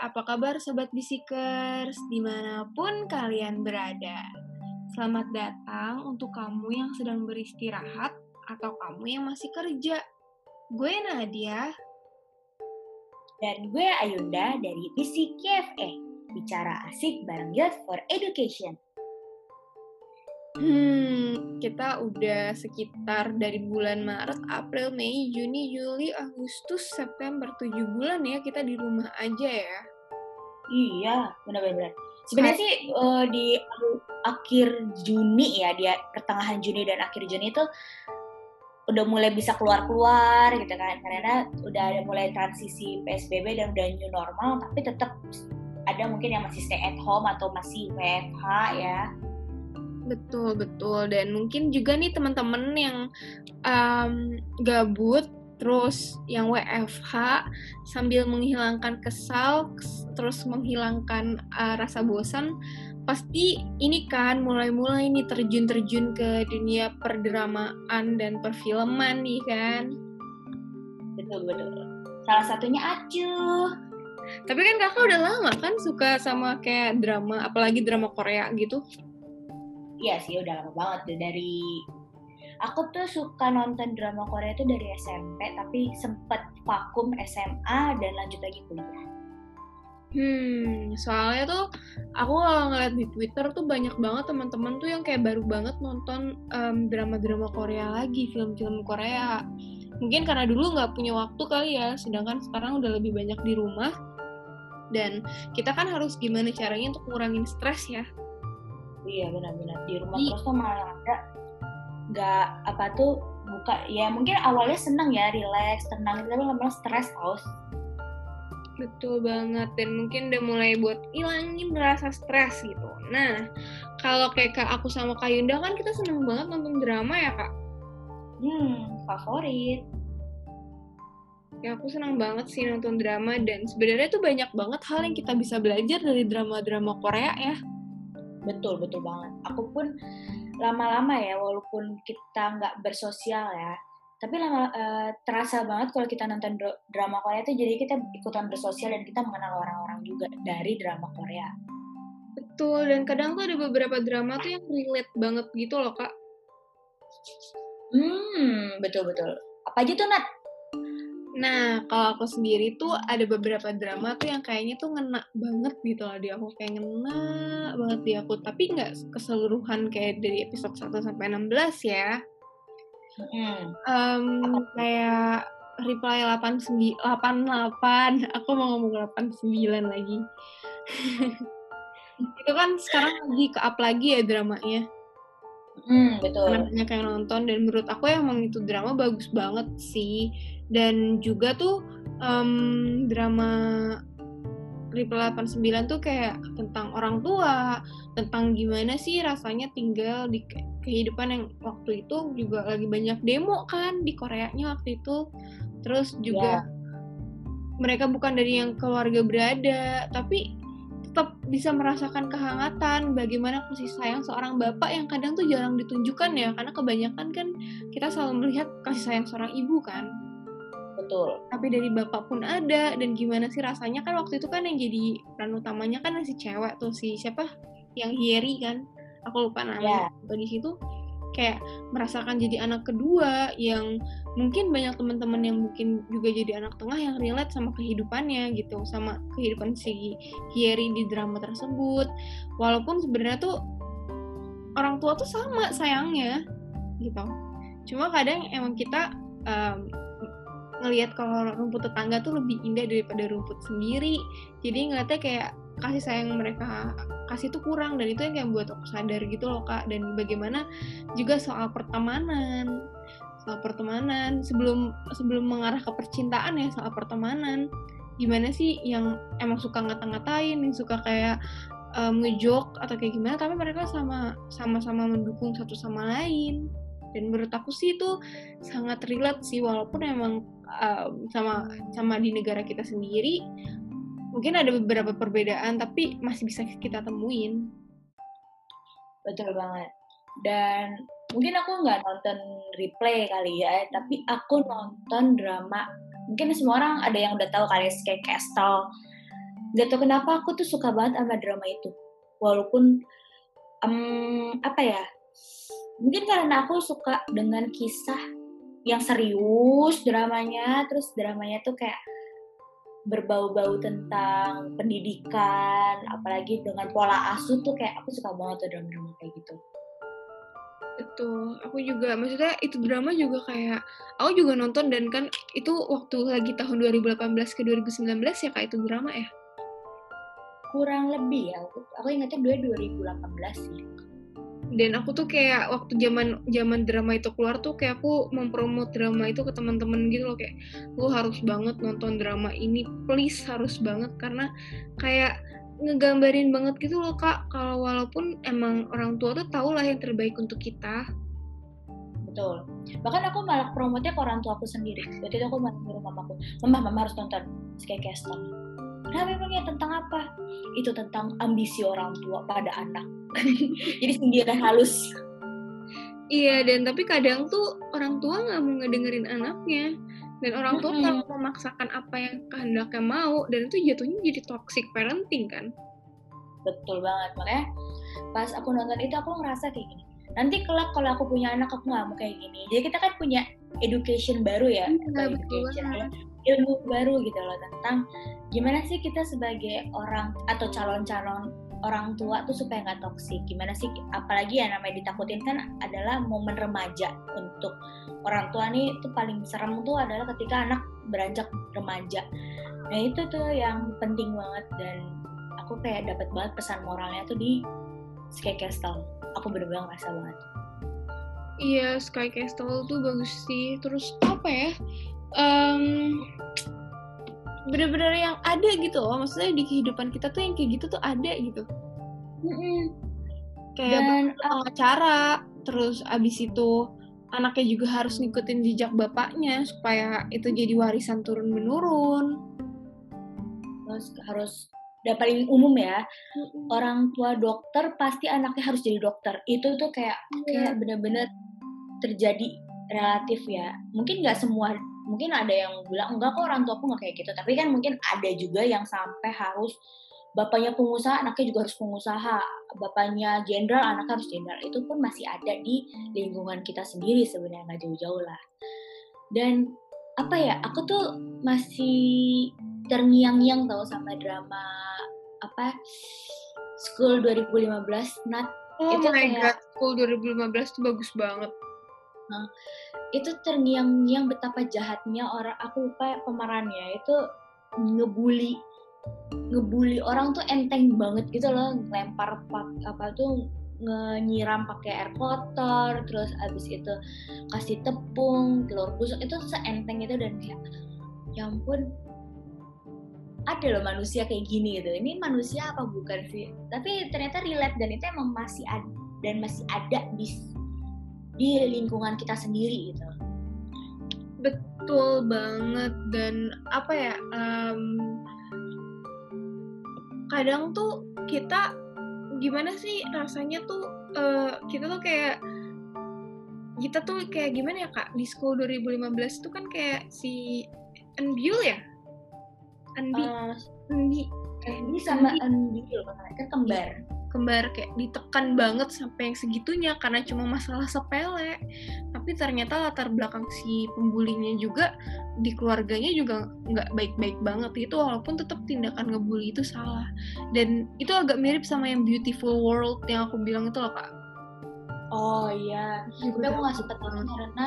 apa kabar Sobat Bisikers di mana pun kalian berada? Selamat datang untuk kamu yang sedang beristirahat atau kamu yang masih kerja. Gue Nadia. Dan gue Ayunda dari Bisik KFE, bicara asik bareng Youth for Education. Hmm, kita udah sekitar dari bulan Maret, April, Mei, Juni, Juli, Agustus, September, tujuh bulan ya kita di rumah aja ya. Iya, benar-benar. Sebenarnya sih uh, di akhir Juni ya, di pertengahan Juni dan akhir Juni itu udah mulai bisa keluar-keluar gitu kan, karena udah ada mulai transisi PSBB dan udah new normal, tapi tetap ada mungkin yang masih stay at home atau masih WFH ya Betul, betul. Dan mungkin juga nih teman-teman yang um, gabut, terus yang WFH sambil menghilangkan kesal, terus menghilangkan uh, rasa bosan, pasti ini kan mulai-mulai nih terjun-terjun ke dunia perdramaan dan perfilman nih kan. Betul, betul. Salah satunya Acuh. Tapi kan kakak udah lama kan suka sama kayak drama, apalagi drama Korea gitu iya sih udah lama banget tuh dari aku tuh suka nonton drama Korea itu dari SMP tapi sempet vakum SMA dan lanjut lagi kuliah. Hmm, soalnya tuh aku kalau ngeliat di Twitter tuh banyak banget teman-teman tuh yang kayak baru banget nonton um, drama-drama Korea lagi, film-film Korea. Mungkin karena dulu nggak punya waktu kali ya, sedangkan sekarang udah lebih banyak di rumah. Dan kita kan harus gimana caranya untuk ngurangin stres ya iya benar-benar di rumah I terus tuh malah ada nggak apa tuh buka ya mungkin awalnya seneng ya relax tenang tapi lama-lama stres haus betul banget dan mungkin udah mulai buat ilangin rasa stres gitu. Nah kalau kayak kak aku sama kak Yunda kan kita seneng banget nonton drama ya kak? Hmm favorit. Ya aku senang banget sih nonton drama dan sebenarnya tuh banyak banget hal yang kita bisa belajar dari drama-drama Korea ya. Betul betul banget. Aku pun lama-lama ya walaupun kita nggak bersosial ya. Tapi lama uh, terasa banget kalau kita nonton drama Korea itu jadi kita ikutan bersosial dan kita mengenal orang-orang juga dari drama Korea. Betul dan kadang tuh ada beberapa drama tuh yang relate banget gitu loh kak. Hmm betul betul apa aja tuh Nat Nah, kalau aku sendiri tuh ada beberapa drama tuh yang kayaknya tuh ngena banget gitu loh di aku. Kayak ngena banget di aku. Tapi nggak keseluruhan kayak dari episode 1 sampai 16 ya. Hmm. Um, kayak reply 89, 88. Aku mau ngomong 89 lagi. itu kan sekarang lagi ke up lagi ya dramanya. Hmm, betul. Karena banyak yang nonton dan menurut aku emang itu drama bagus banget sih dan juga tuh um, drama Triple 89 tuh kayak tentang orang tua, tentang gimana sih rasanya tinggal di kehidupan yang waktu itu juga lagi banyak demo kan di Koreanya waktu itu. Terus juga yeah. mereka bukan dari yang keluarga berada, tapi bisa merasakan kehangatan bagaimana kasih sayang seorang bapak yang kadang tuh jarang ditunjukkan ya karena kebanyakan kan kita selalu melihat kasih sayang seorang ibu kan. Betul. Tapi dari bapak pun ada dan gimana sih rasanya? Kan waktu itu kan yang jadi peran utamanya kan si cewek tuh si siapa? Yang Hieri kan? Aku lupa namanya. Yeah. di situ kayak merasakan jadi anak kedua yang mungkin banyak teman-teman yang mungkin juga jadi anak tengah yang relate sama kehidupannya gitu sama kehidupan si Hieri di drama tersebut. Walaupun sebenarnya tuh orang tua tuh sama sayangnya gitu. Cuma kadang emang kita um, ngelihat kalau rumput tetangga tuh lebih indah daripada rumput sendiri. Jadi ngeliatnya kayak kasih sayang mereka kasih tuh kurang dan itu yang kayak buat aku sadar gitu loh kak. Dan bagaimana juga soal pertemanan soal pertemanan. Sebelum sebelum mengarah ke percintaan ya soal pertemanan. Gimana sih yang emang suka ngata-ngatain yang suka kayak um, ngejok atau kayak gimana tapi mereka sama sama-sama mendukung satu sama lain. Dan menurut aku sih itu sangat relate sih walaupun emang um, sama sama di negara kita sendiri mungkin ada beberapa perbedaan tapi masih bisa kita temuin. Betul banget. Dan mungkin aku nggak nonton replay kali ya tapi aku nonton drama. Mungkin semua orang ada yang udah tahu kali ya, kayak Castle. Gak tau kenapa aku tuh suka banget sama drama itu. Walaupun um, apa ya mungkin karena aku suka dengan kisah yang serius dramanya terus dramanya tuh kayak berbau-bau tentang pendidikan apalagi dengan pola asuh tuh kayak aku suka banget tuh drama-drama kayak gitu Betul, aku juga maksudnya itu drama juga kayak aku juga nonton dan kan itu waktu lagi tahun 2018 ke 2019 ya kayak itu drama ya. Kurang lebih ya, aku, aku ingatnya dua 2018 sih. Dan aku tuh kayak waktu zaman zaman drama itu keluar tuh kayak aku mempromot drama itu ke teman-teman gitu loh. Kayak lu harus banget nonton drama ini, please harus banget. Karena kayak ngegambarin banget gitu loh kak. Kalau walaupun emang orang tua tuh tau lah yang terbaik untuk kita. Betul. Bahkan aku malah promotnya ke orang tua aku sendiri. Berarti aku malah nyuruh mamaku mama mama harus nonton. Sky Castle Nah memangnya tentang apa? Itu tentang ambisi orang tua pada anak. Jadi sindiran halus. Iya, dan tapi kadang tuh orang tua nggak mau ngedengerin anaknya. Dan orang tua mm-hmm. memaksakan apa yang kehendaknya mau dan itu jatuhnya jadi toxic parenting kan? Betul banget. Makanya pas aku nonton itu aku ngerasa kayak gini. Nanti kelak kalau aku punya anak aku nggak mau kayak gini. Jadi kita kan punya education baru ya. Ya. betul ilmu baru gitu loh tentang gimana sih kita sebagai orang atau calon-calon orang tua tuh supaya nggak toksik gimana sih apalagi ya namanya ditakutin kan adalah momen remaja. Untuk orang tua nih itu paling serem tuh adalah ketika anak beranjak remaja. Nah itu tuh yang penting banget dan aku kayak dapat banget pesan moralnya tuh di Sky Castle aku bener-bener ngerasa banget. Iya Sky Castle tuh bagus sih. Terus apa ya um, bener-bener yang ada gitu loh maksudnya di kehidupan kita tuh yang kayak gitu tuh ada gitu mm-hmm. kayak Dan, pengacara terus abis itu anaknya juga harus ngikutin jejak bapaknya supaya itu jadi warisan turun menurun terus harus udah paling umum ya mm-hmm. orang tua dokter pasti anaknya harus jadi dokter itu tuh kayak yeah. kayak bener-bener terjadi relatif ya mungkin nggak semua mungkin ada yang bilang enggak kok orang tua aku nggak kayak gitu. Tapi kan mungkin ada juga yang sampai harus bapaknya pengusaha anaknya juga harus pengusaha. Bapaknya jenderal anaknya harus jenderal. Itu pun masih ada di lingkungan kita sendiri sebenarnya nggak jauh-jauh lah. Dan apa ya aku tuh masih terngiang-ngiang tau sama drama apa School 2015 Nat. Oh itu my kayak, god School 2015 tuh bagus banget. Nah, itu terngiang-ngiang betapa jahatnya orang aku lupa pemerannya. Itu ngebully ngebully orang tuh enteng banget gitu loh. Lempar apa tuh nyiram pakai air kotor terus abis itu kasih tepung telur busuk. Itu seenteng itu dan kayak ya ampun ada loh manusia kayak gini gitu. Ini manusia apa bukan sih? Tapi ternyata relate dan itu emang masih ada dan masih ada di di lingkungan kita sendiri gitu. Betul banget dan apa ya um, kadang tuh kita gimana sih rasanya tuh uh, kita tuh kayak kita tuh kayak gimana ya kak? Di school 2015 itu kan kayak si Enbiul ya? Enbi. Uh, Enbi. Enbi sama Enbiul kan kembar kembar kayak ditekan banget sampai yang segitunya karena cuma masalah sepele. Tapi ternyata latar belakang si pembulinya juga di keluarganya juga nggak baik-baik banget. Itu walaupun tetap tindakan ngebully itu salah. Dan itu agak mirip sama yang beautiful world yang aku bilang itu loh kak. Oh iya. Tapi aku nggak suka banget karena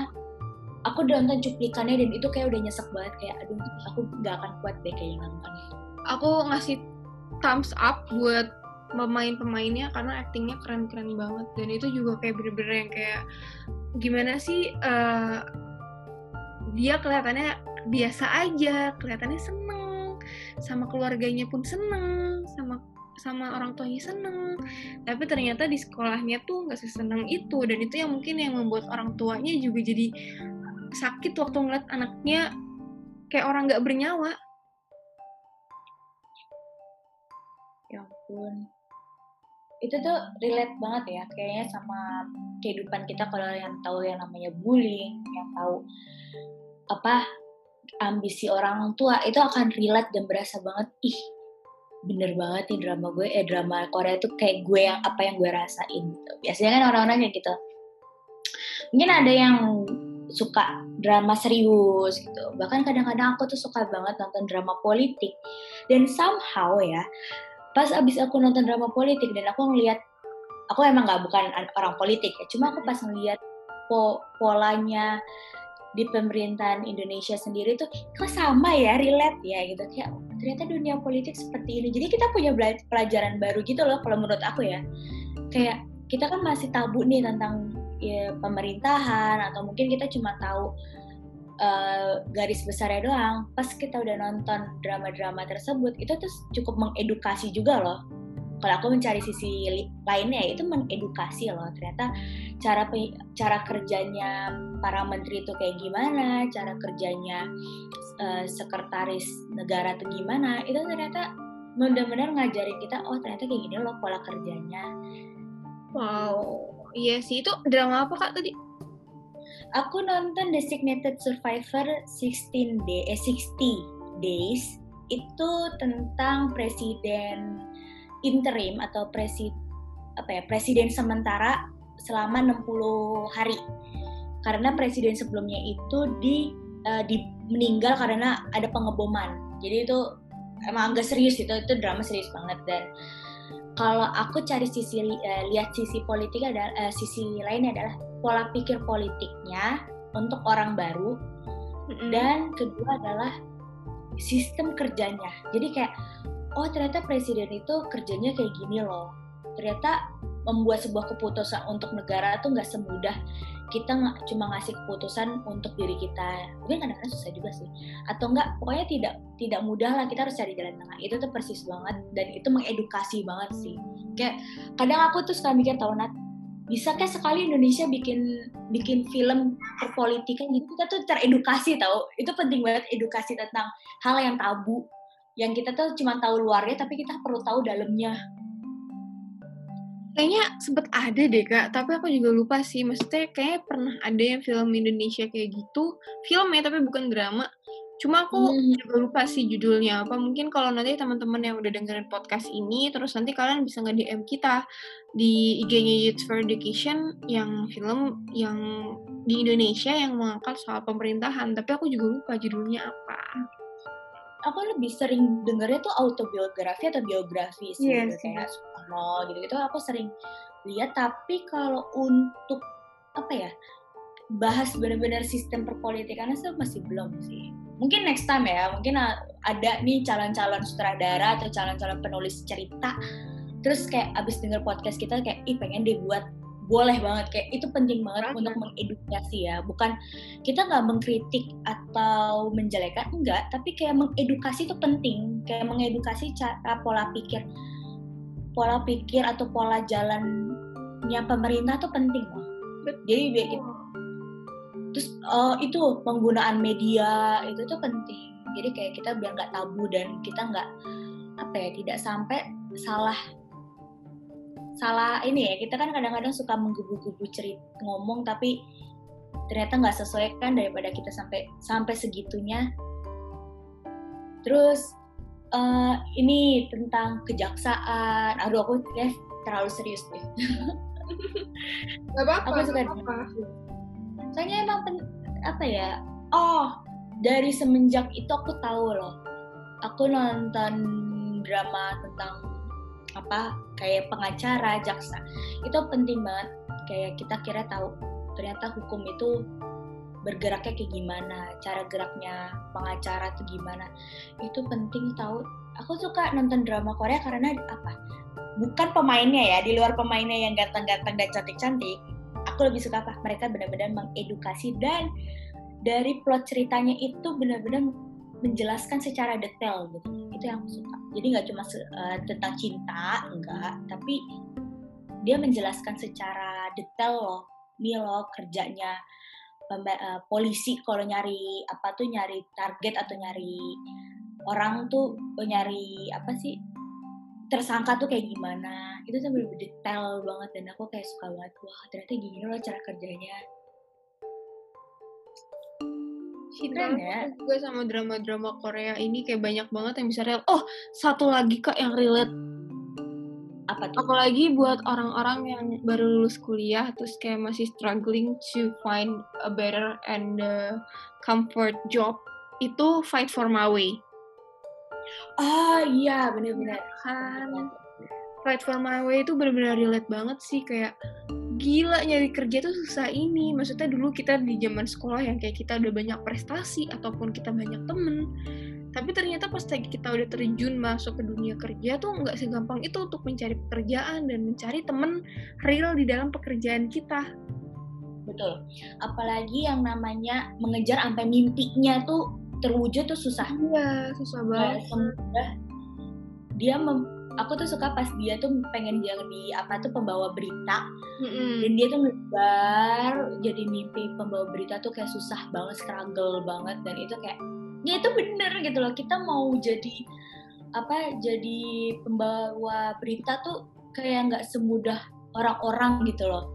aku udah nonton cuplikannya dan itu kayak udah nyesek banget. Kayak aduh aku nggak akan kuat deh kayaknya nonton aku ngasih thumbs up buat pemain-pemainnya karena aktingnya keren-keren banget. Dan itu juga kayak bener-bener yang kayak gimana sih uh, dia kelihatannya biasa aja kelihatannya seneng sama keluarganya pun seneng sama sama orang tuanya seneng. Tapi ternyata di sekolahnya tuh nggak seseneng itu. Dan itu yang mungkin yang membuat orang tuanya juga jadi sakit waktu ngeliat anaknya kayak orang nggak bernyawa. Ya ampun itu tuh relate banget ya kayaknya sama kehidupan kita kalau yang tahu yang namanya bullying yang tahu apa ambisi orang tua itu akan relate dan berasa banget ih bener banget nih drama gue eh drama Korea tuh kayak gue yang apa yang gue rasain gitu. Biasanya kan orang-orang kayak gitu. Mungkin ada yang suka drama serius gitu. Bahkan kadang-kadang aku tuh suka banget nonton drama politik. Dan somehow ya pas abis aku nonton drama politik dan aku ngeliat aku emang nggak bukan orang politik ya. Cuma aku pas ngeliat po polanya di pemerintahan Indonesia sendiri tuh kok sama ya relate ya gitu. Kayak ternyata dunia politik seperti ini. Jadi kita punya pelajaran baru gitu loh kalau menurut aku ya. Kayak kita kan masih tabu nih tentang ya, pemerintahan atau mungkin kita cuma tahu uh, garis besarnya doang. Pas kita udah nonton drama-drama tersebut itu tuh cukup mengedukasi juga loh. Kalau aku mencari sisi lainnya itu mengedukasi loh. Ternyata cara cara kerjanya para menteri itu kayak gimana cara kerjanya uh, sekretaris negara itu gimana itu ternyata benar-benar ngajarin kita oh ternyata kayak gini loh pola kerjanya. Wow iya sih. Itu drama apa kak tadi aku nonton Designated Survivor 16 day eh 60 days. Itu tentang presiden interim atau presi apa ya presiden sementara selama 60 hari. Karena presiden sebelumnya itu di, uh, di meninggal karena ada pengeboman. Jadi itu emang agak serius itu itu drama serius banget. Dan kalau aku cari sisi uh, lihat sisi politik adalah uh, sisi lainnya adalah pola pikir politiknya untuk orang baru. Mm-hmm. dan kedua adalah sistem kerjanya. Jadi kayak oh ternyata presiden itu kerjanya kayak gini loh. Ternyata membuat sebuah keputusan untuk negara tuh nggak semudah kita nggak cuma ngasih keputusan untuk diri kita. Mungkin kadang-kadang susah juga sih. Atau enggak pokoknya tidak tidak mudah lah kita harus cari jalan tengah. Itu tuh persis banget dan itu mengedukasi banget sih. Kayak kadang aku tuh suka mikir tahu Nat bisa kayak sekali Indonesia bikin bikin film perpolitikan gitu kita tuh teredukasi tau. Itu penting banget edukasi tentang hal yang tabu. Yang kita tuh cuma tahu luarnya tapi kita perlu tahu dalamnya kayaknya sempet ada deh kak. Tapi aku juga lupa sih. Maksudnya kayaknya pernah ada yang film Indonesia kayak gitu. Film ya tapi bukan drama. Cuma aku hmm. juga lupa sih judulnya apa. Mungkin kalau nanti teman-teman yang udah dengerin podcast ini terus nanti kalian bisa nge DM kita di IG-nya Youth for Education yang film yang di Indonesia yang mengangkat soal pemerintahan. Tapi aku juga lupa judulnya apa aku lebih sering dengernya tuh autobiografi atau biografi sih yes, gitu, kayak Soekarno gitu gitu aku sering lihat. Tapi kalau untuk apa ya bahas benar-benar sistem perpolitikan itu masih belum sih. Mungkin next time ya mungkin ada nih calon-calon sutradara atau calon-calon penulis cerita. Terus kayak abis denger podcast kita kayak ih pengen deh buat boleh banget kayak itu penting banget Rasa. untuk mengedukasi ya. Bukan kita nggak mengkritik atau menjelekan enggak tapi kayak mengedukasi itu penting. Kayak mengedukasi cara pola pikir pola pikir atau pola jalannya pemerintah tuh penting loh. Jadi biar kita terus uh, itu penggunaan media itu tuh penting. Jadi kayak kita biar nggak tabu dan kita nggak apa ya tidak sampai salah salah ini ya kita kan kadang-kadang suka menggebu-gebu cerita ngomong tapi ternyata nggak sesuai kan daripada kita sampai sampai segitunya. Terus uh, ini tentang kejaksaan. Aduh aku ya terlalu serius deh. Gak apa-apa aku suka apa soalnya emang pen, apa ya oh dari semenjak itu aku tahu loh. Aku nonton drama tentang apa kayak pengacara jaksa. Itu penting banget. Kayak kita kira tahu ternyata hukum itu bergeraknya kayak gimana cara geraknya pengacara itu gimana. Itu penting tahu. Aku suka nonton drama Korea karena apa? Bukan pemainnya ya di luar pemainnya yang ganteng-ganteng dan cantik-cantik. Aku lebih suka apa? Mereka benar-benar mengedukasi dan dari plot ceritanya itu benar-benar menjelaskan secara detail gitu. Itu yang aku suka. Jadi nggak cuma uh, tentang cinta enggak tapi dia menjelaskan secara detail loh. Ini loh kerjanya uh, polisi kalau nyari apa tuh nyari target atau nyari orang tuh oh, nyari apa sih tersangka tuh kayak gimana. Itu tuh bener detail banget dan aku kayak suka banget. Wah ternyata gini loh cara kerjanya Keren ya. juga sama drama-drama Korea ini kayak banyak banget yang bisa relate. Oh, satu lagi kak yang relate. Apa tuh? Apalagi buat orang-orang yang baru lulus kuliah terus kayak masih struggling to find a better and uh, comfort job itu Fight for My Way. Ah iya benar-benar kan. Fight for My Way itu benar-benar relate banget sih kayak gila nyari kerja tuh susah ini. Maksudnya dulu kita di zaman sekolah yang kayak kita udah banyak prestasi ataupun kita banyak temen. Tapi ternyata pas kita udah terjun masuk ke dunia kerja tuh nggak segampang itu untuk mencari pekerjaan dan mencari temen real di dalam pekerjaan kita. Betul. Apalagi yang namanya mengejar sampai mimpinya tuh terwujud tuh susah. Iya, susah banget. Semudah dia mem aku tuh suka pas dia tuh pengen jadi apa tuh pembawa berita. Mm-hmm. dan dia tuh ngebar jadi mimpi pembawa berita tuh kayak susah banget struggle banget. Dan itu kayak ya itu bener gitu loh. Kita mau jadi apa jadi pembawa berita tuh kayak nggak semudah orang-orang gitu loh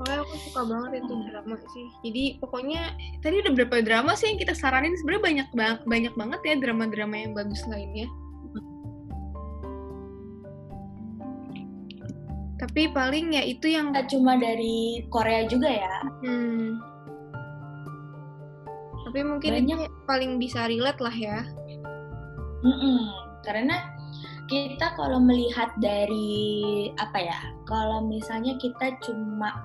Pokoknya aku suka banget itu drama sih. Jadi pokoknya tadi udah berapa drama sih yang kita saranin sebenarnya banyak banget banyak banget ya drama-drama yang bagus lainnya. Tapi paling ya itu yang Gak cuma dari Korea juga ya. Hmm. Tapi mungkin banyak paling bisa relate lah ya. Mm -mm. Karena kita kalau melihat dari apa ya kalau misalnya kita cuma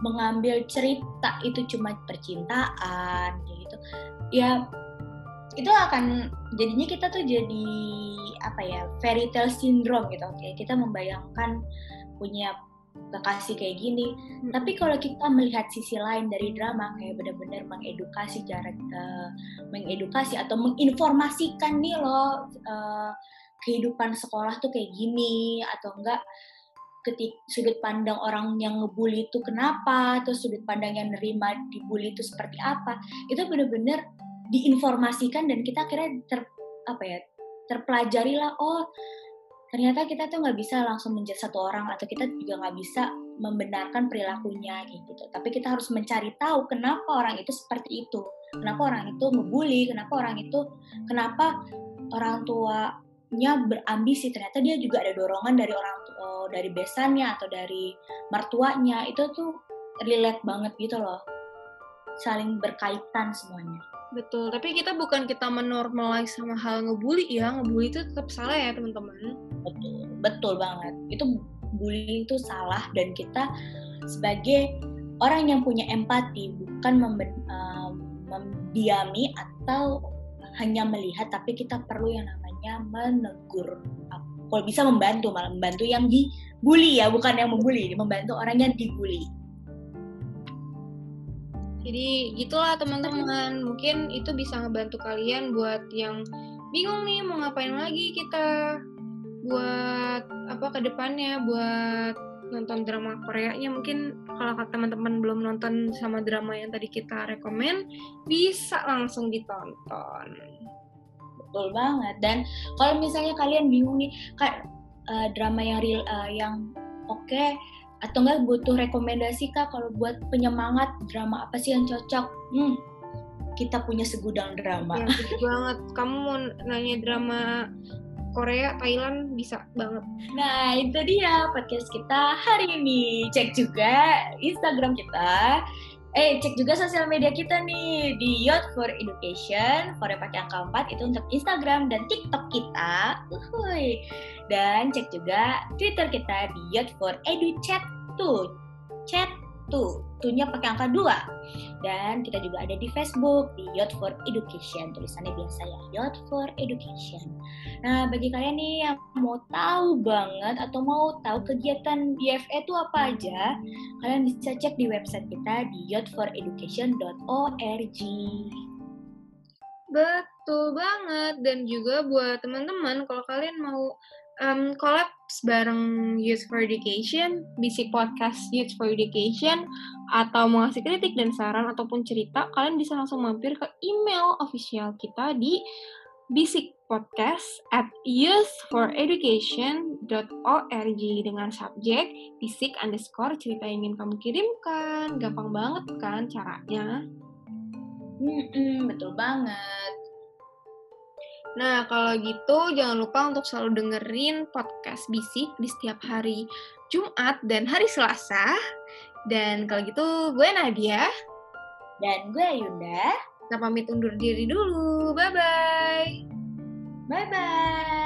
mengambil cerita itu cuma percintaan gitu ya itu akan jadinya kita tuh jadi apa ya fairy tale syndrome gitu oke kita membayangkan punya kekasih kayak gini hmm. tapi kalau kita melihat sisi lain dari drama kayak benar-benar mengedukasi cara uh, mengedukasi atau menginformasikan nih loh uh, kehidupan sekolah tuh kayak gini atau enggak ketik sudut pandang orang yang ngebully itu kenapa atau sudut pandang yang nerima dibully itu seperti apa itu benar-benar diinformasikan dan kita akhirnya ter apa ya terpelajari lah oh ternyata kita tuh nggak bisa langsung menjadi satu orang atau kita juga nggak bisa membenarkan perilakunya gitu. Tapi kita harus mencari tahu kenapa orang itu seperti itu kenapa orang itu ngebully kenapa orang itu kenapa orang tua nya berambisi. Ternyata dia juga ada dorongan dari orang tua, dari besannya atau dari mertuanya. Itu tuh relate banget gitu loh. Saling berkaitan semuanya. Betul. Tapi kita bukan kita menormalize sama hal ngebully. Ya ngebully itu tetap salah ya teman-teman. Betul. Betul banget. Itu bullying itu salah. Dan kita sebagai orang yang punya empati bukan uh, memdiami atau hanya melihat tapi kita perlu yang namanya namanya menegur. Kalau bisa membantu malah membantu yang dibully ya bukan yang membuli membantu orang yang dibully. Jadi gitulah teman-teman. Mungkin itu bisa ngebantu kalian buat yang bingung nih mau ngapain lagi kita buat apa ke depannya buat nonton drama Koreanya. Mungkin kalau teman-teman belum nonton sama drama yang tadi kita rekomend bisa langsung ditonton betul banget. Dan kalau misalnya kalian bingung nih kak uh, drama yang real uh, yang oke okay, atau enggak butuh rekomendasi kak kalau buat penyemangat drama apa sih yang cocok? Hmm kita punya segudang drama. Ya, banget. Kamu mau nanya drama Korea, Thailand bisa banget. Nah, itu dia podcast kita hari ini. Cek juga Instagram kita Eh, cek juga sosial media kita nih di Yacht for Education, yang pakai angka 4 itu untuk Instagram dan TikTok kita. Uhuy. Dan cek juga Twitter kita di Yacht for Edu Chat tuh. Chat tuh, tuhnya pakai angka 2. Dan kita juga ada di Facebook di Yacht for Education. Tulisannya biasa ya, Yacht for Education. Nah, bagi kalian nih yang mau tahu banget atau mau tahu kegiatan YFE itu apa aja, kalian bisa cek di website kita di youthforeducation.org. Betul banget dan juga buat teman-teman kalau kalian mau um, collab bareng Youth for Education, basic podcast Youth for Education, atau mau ngasih kritik dan saran ataupun cerita, kalian bisa langsung mampir ke email official kita di Bisik Podcast at youthforeducation.org dengan subjek bisik underscore cerita yang ingin kamu kirimkan. Gampang banget kan caranya? Hmm, betul banget. Nah, kalau gitu jangan lupa untuk selalu dengerin podcast Bisik di setiap hari Jumat dan hari Selasa. Dan kalau gitu gue Nadia dan gue Yunda Kita pamit undur diri dulu. Bye bye. Bye bye.